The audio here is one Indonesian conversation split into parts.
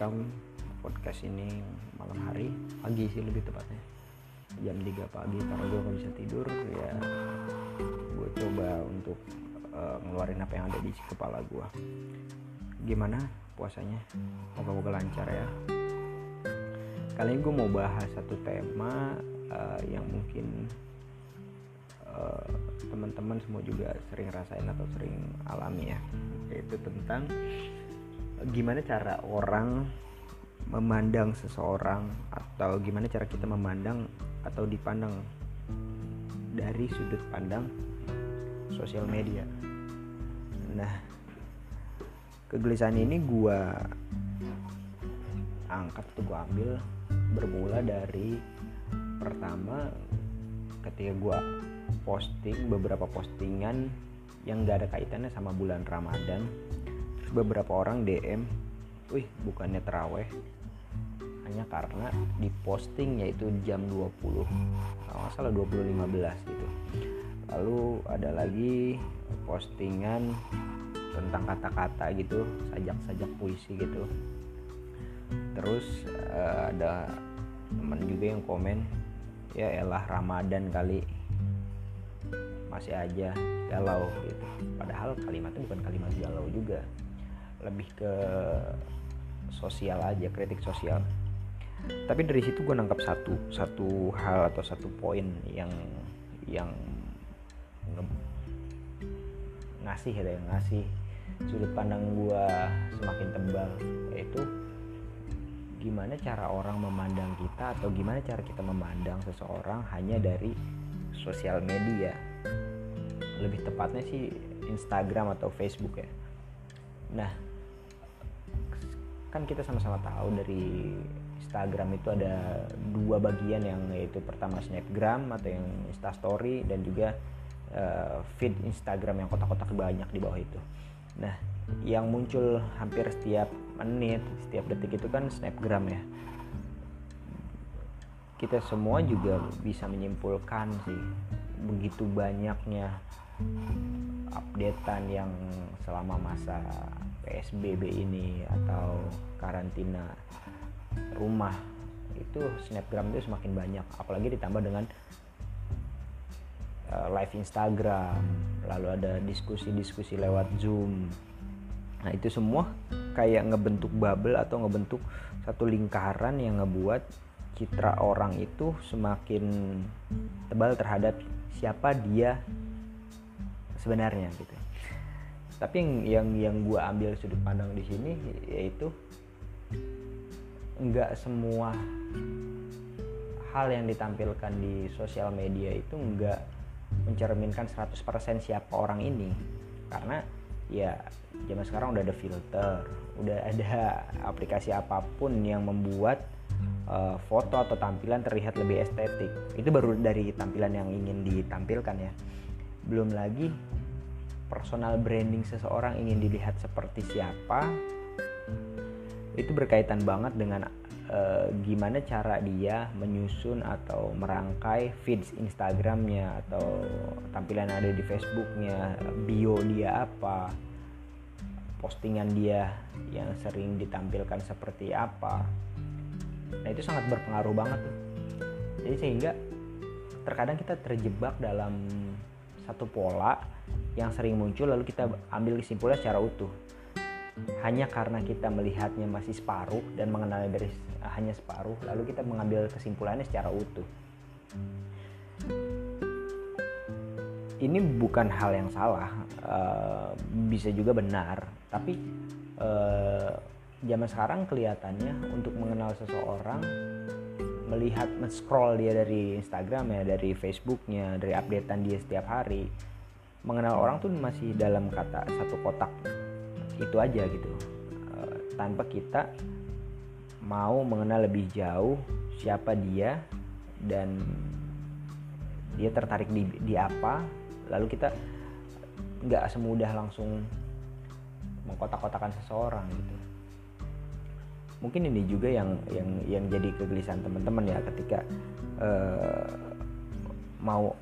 merekam podcast ini malam hari pagi sih lebih tepatnya. Jam 3 pagi karena gue gak bisa tidur ya gue coba untuk uh, ngeluarin apa yang ada di kepala gue gimana puasanya? Moga-moga lancar ya. Kali ini gue mau bahas satu tema uh, yang mungkin uh, teman-teman semua juga sering rasain atau sering alami ya yaitu tentang gimana cara orang memandang seseorang atau gimana cara kita memandang atau dipandang dari sudut pandang sosial media. Nah, kegelisahan ini gue angkat tuh gue ambil bermula dari pertama ketika gue posting beberapa postingan yang gak ada kaitannya sama bulan Ramadan beberapa orang DM wih bukannya teraweh hanya karena di posting yaitu jam 20 kalau nggak salah 20.15 gitu. Lalu ada lagi postingan tentang kata-kata gitu sajak-sajak puisi gitu. Terus uh, ada teman juga yang komen ya elah Ramadan kali. Masih aja galau gitu. Padahal kalimatnya bukan kalimat galau juga lebih ke sosial aja kritik sosial. Tapi dari situ gue nangkap satu satu hal atau satu poin yang yang ngasih ya yang ngasih sudut pandang gue semakin tebal yaitu gimana cara orang memandang kita atau gimana cara kita memandang seseorang hanya dari sosial media. Lebih tepatnya sih Instagram atau Facebook ya. Nah kan kita sama-sama tahu dari Instagram itu ada dua bagian yang yaitu pertama snapgram atau yang instastory dan juga uh, feed Instagram yang kotak-kotak banyak di bawah itu. Nah, yang muncul hampir setiap menit, setiap detik itu kan snapgram ya. Kita semua juga bisa menyimpulkan sih begitu banyaknya updatean yang selama masa PSBB ini atau karantina rumah itu snapgram itu semakin banyak. Apalagi ditambah dengan uh, live Instagram lalu ada diskusi-diskusi lewat Zoom. Nah itu semua kayak ngebentuk bubble atau ngebentuk satu lingkaran yang ngebuat citra orang itu semakin tebal terhadap siapa dia sebenarnya gitu. Tapi yang yang yang gue ambil sudut pandang di sini yaitu nggak semua hal yang ditampilkan di sosial media itu nggak mencerminkan 100% siapa orang ini. Karena ya zaman sekarang udah ada filter udah ada aplikasi apa pun yang membuat uh, foto atau tampilan terlihat lebih estetik. Itu baru dari tampilan yang ingin ditampilkan ya belum lagi personal branding seseorang ingin dilihat seperti siapa itu berkaitan banget dengan uh, gimana cara dia menyusun atau merangkai feeds Instagramnya atau tampilan ada di Facebooknya bio dia apa postingan dia yang sering ditampilkan seperti apa. Nah itu sangat berpengaruh banget jadi sehingga terkadang kita terjebak dalam satu pola yang sering muncul lalu kita ambil kesimpulan secara utuh. Hanya karena kita melihatnya masih separuh dan mengenalnya dari hanya separuh lalu kita mengambil kesimpulannya secara utuh. Ini bukan hal yang salah uh, bisa juga benar tapi uh, zaman sekarang kelihatannya untuk mengenal seseorang melihat men-scroll dia dari Instagram ya dari Facebooknya dari updatean dia setiap hari mengenal orang tuh masih dalam kata satu kotak itu aja gitu. E, tanpa kita mau mengenal lebih jauh siapa dia dan dia tertarik di, di apa lalu kita nggak semudah langsung mengkotak-kotakan seseorang gitu mungkin ini juga yang yang yang jadi kegelisahan teman-teman ya ketika uh, mau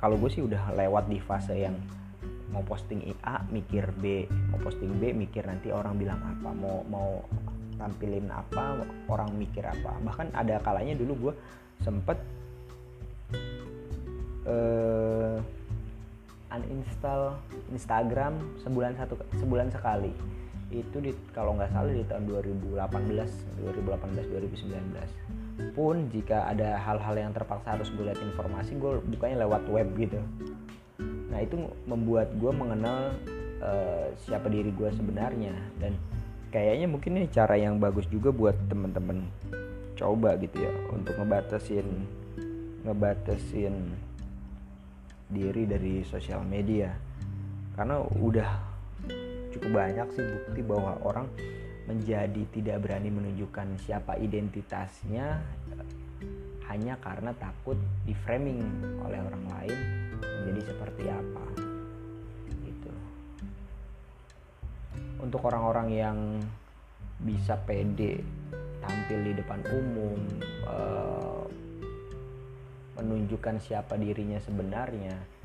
kalau gue sih udah lewat di fase yang mau posting A mikir B mau posting B mikir nanti orang bilang apa mau mau tampilin apa orang mikir apa. Bahkan ada kalanya dulu gue sempet uh, uninstall Instagram sebulan satu sebulan sekali itu di kalau nggak salah di tahun 2018 2018 2019 pun jika ada hal-hal yang terpaksa harus gue lihat informasi gue bukanya lewat web gitu. Nah itu membuat gue mengenal uh, siapa diri gue sebenarnya. Dan kayaknya mungkin ini cara yang bagus juga buat temen-temen coba gitu ya untuk ngebatasin ngebatasin diri dari sosial media. Karena udah cukup banyak sih bukti bahwa orang menjadi tidak berani menunjukkan siapa identitasnya hanya karena takut di framing oleh orang lain menjadi seperti apa. Gitu. Untuk orang-orang yang bisa pede tampil di depan umum uh, menunjukkan siapa dirinya sebenarnya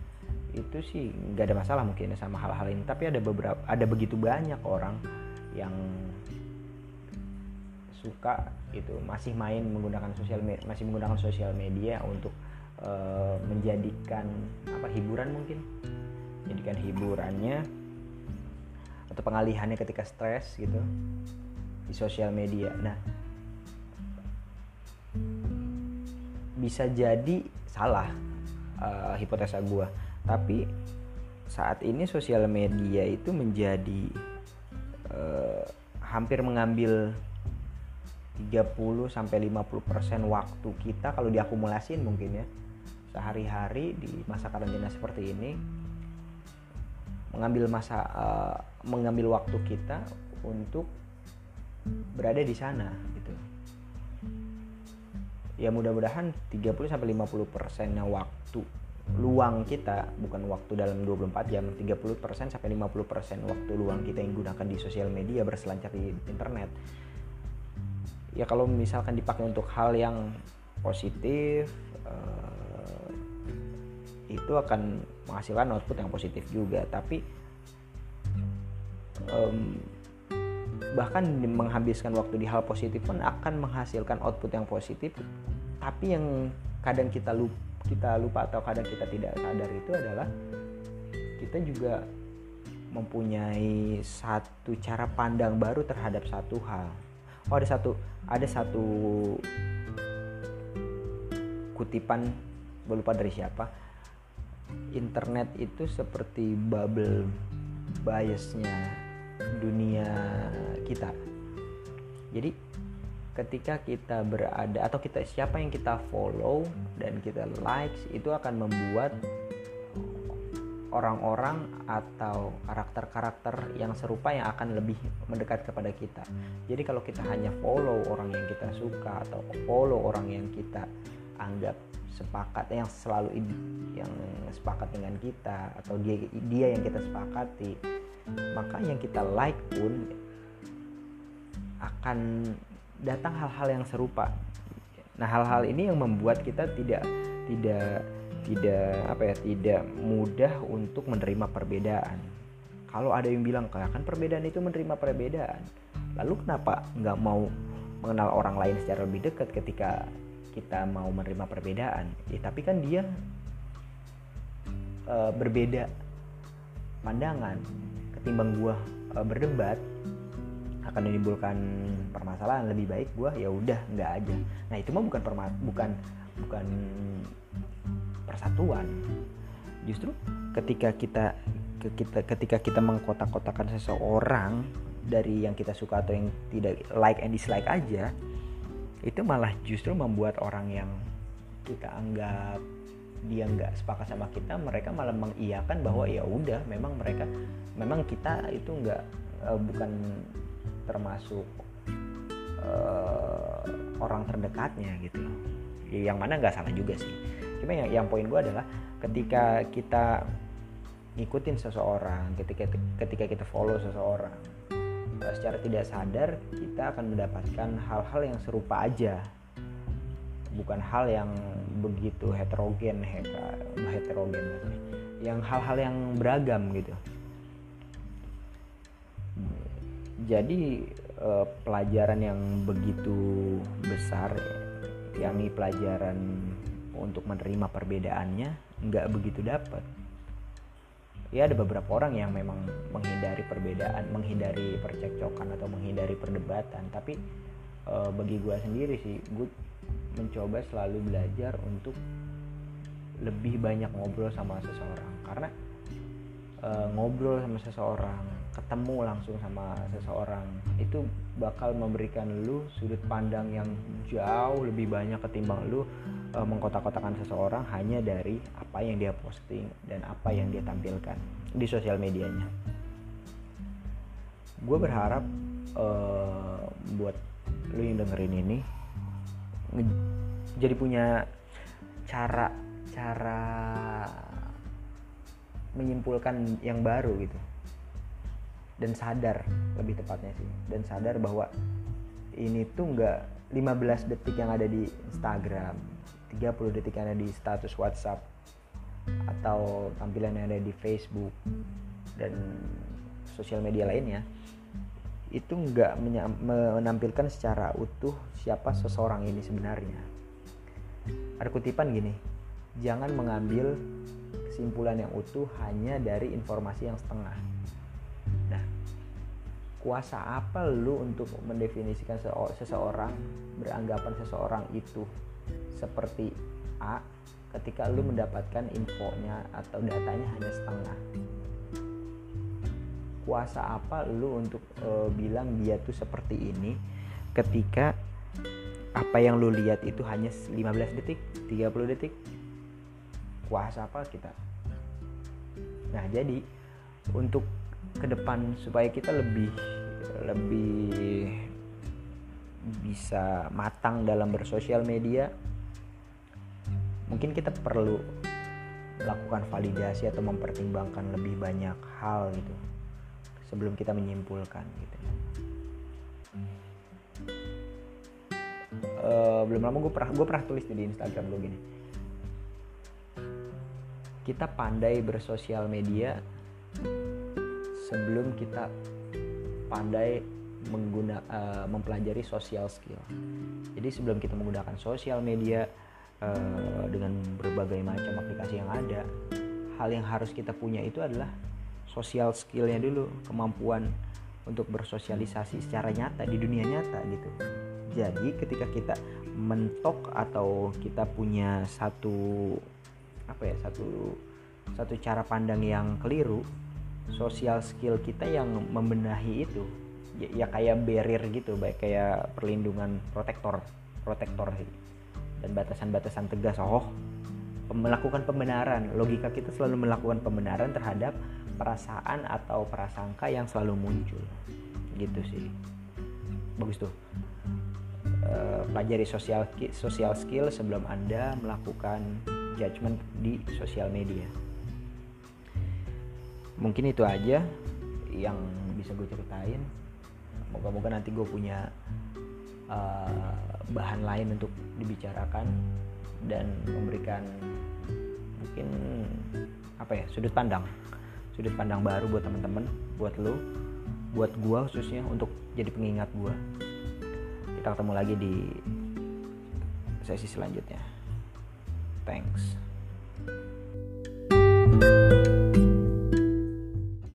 itu sih nggak ada masalah mungkin ya sama hal-hal ini. Tapi ada beberapa ada begitu banyak orang yang suka itu masih main menggunakan sosial masih menggunakan sosial media untuk uh, menjadikan apa hiburan mungkin. Jadikan hiburannya atau pengalihannya ketika stres gitu di sosial media. Nah bisa jadi salah uh, hipotesa gue tapi saat ini sosial media itu menjadi uh, hampir mengambil 30 sampai 50% waktu kita kalau diakumulasin mungkin ya sehari-hari di masa karantina seperti ini mengambil masa uh, mengambil waktu kita untuk berada di sana gitu. Ya mudah-mudahan 30 sampai 50% persennya waktu luang kita bukan waktu dalam 24 jam 30% sampai 50% waktu luang kita yang gunakan di sosial media berselancar di internet. Ya kalau misalkan dipakai untuk hal yang positif uh, itu akan menghasilkan output yang positif juga. Tapi um, bahkan menghabiskan waktu di hal positif pun akan menghasilkan output yang positif. Tapi yang kadang kita lupa kita lupa atau kadang kita tidak sadar itu adalah kita juga mempunyai satu cara pandang baru terhadap satu hal. Oh ada satu ada satu kutipan lupa dari siapa. Internet itu seperti bubble biasnya dunia kita. Jadi ketika kita berada atau kita siapa yang kita follow dan kita likes itu akan membuat orang-orang atau karakter-karakter yang serupa yang akan lebih mendekat kepada kita. Jadi kalau kita hanya follow orang yang kita suka atau follow orang yang kita anggap sepakat yang selalu yang sepakat dengan kita atau dia dia yang kita sepakati, maka yang kita like pun akan datang hal-hal yang serupa. Nah, hal-hal ini yang membuat kita tidak tidak tidak apa ya tidak mudah untuk menerima perbedaan. Kalau ada yang bilang kayak kan perbedaan itu menerima perbedaan. Lalu kenapa nggak mau mengenal orang lain secara lebih dekat ketika kita mau menerima perbedaan? Ya tapi kan dia e, berbeda pandangan ketimbang gua e, berdebat akan menimbulkan permasalahan lebih baik gua ya udah nggak aja. Nah itu mah bukan perma bukan bukan persatuan. Justru ketika kita kita ketika kita mengkotak-kotakan seseorang dari yang kita suka atau yang tidak like and dislike aja itu malah justru membuat orang yang kita anggap dia nggak sepakat sama kita mereka malah mengiyakan bahwa ya udah memang mereka memang kita itu nggak uh, bukan termasuk uh, orang terdekatnya gitu. Yang mana nggak salah juga sih. Cuma yang, yang poin gue adalah ketika kita ngikutin seseorang ketika ketika kita follow seseorang eh, secara tidak sadar kita akan mendapatkan hal-hal yang serupa aja. Bukan hal yang begitu heterogen heterogen yang hal-hal yang beragam gitu jadi uh, pelajaran yang begitu besar yakni pelajaran untuk menerima perbedaannya nggak begitu dapat ya ada beberapa orang yang memang menghindari perbedaan menghindari percekcokan atau menghindari perdebatan. Tapi uh, bagi gue sendiri sih gue mencoba selalu belajar untuk lebih banyak ngobrol sama seseorang. Karena uh, ngobrol sama seseorang ketemu langsung sama seseorang itu bakal memberikan lu sudut pandang yang jauh lebih banyak ketimbang lu uh, mengkotak-kotakan seseorang hanya dari apa yang dia posting dan apa yang dia tampilkan di sosial medianya. Gue berharap uh, buat lu yang dengerin ini jadi punya cara cara menyimpulkan yang baru gitu. Dan sadar lebih tepatnya sih. Dan sadar bahwa ini tuh nggak 15 detik yang ada di Instagram 30 detik yang ada di status WhatsApp atau tampilan yang ada di Facebook dan sosial media lainnya itu nggak menampilkan secara utuh siapa seseorang ini sebenarnya. Ada kutipan gini jangan mengambil kesimpulan yang utuh hanya dari informasi yang setengah. Nah, kuasa apa lu untuk mendefinisikan seseorang, beranggapan seseorang itu seperti A ketika lu mendapatkan infonya atau datanya hanya setengah? Kuasa apa lu untuk e, bilang dia tuh seperti ini ketika apa yang lu lihat itu hanya 15 detik, 30 detik, kuasa apa kita. Nah jadi untuk ke depan supaya kita lebih lebih bisa matang dalam bersosial media mungkin kita perlu melakukan validasi atau mempertimbangkan lebih banyak hal gitu sebelum kita menyimpulkan gitu. Uh, belum lama gue pernah gue pernah tulis di Instagram gue gini kita pandai bersosial media sebelum kita pandai mengguna uh, mempelajari social skill. Jadi sebelum kita menggunakan sosial media uh, dengan berbagai macam aplikasi yang ada, hal yang harus kita punya itu adalah social skillnya dulu, kemampuan untuk bersosialisasi secara nyata di dunia nyata gitu. Jadi ketika kita mentok atau kita punya satu apa ya satu satu cara pandang yang keliru sosial skill kita yang membenahi itu ya, ya kayak barrier gitu baik kayak perlindungan protektor protektor dan batasan-batasan tegas. Oh melakukan pembenaran. Logika kita selalu melakukan pembenaran terhadap perasaan atau prasangka yang selalu muncul. Gitu sih. Bagus tuh. Uh, pelajari sosial sosial skill sebelum anda melakukan judgement di sosial media. Mungkin itu aja yang bisa gue ceritain. Moga-moga nanti gue punya uh, bahan lain untuk dibicarakan dan memberikan mungkin apa ya sudut pandang. Sudut pandang baru buat teman-teman buat lo buat gue khususnya untuk jadi pengingat gue kita ketemu lagi di sesi selanjutnya Thanks.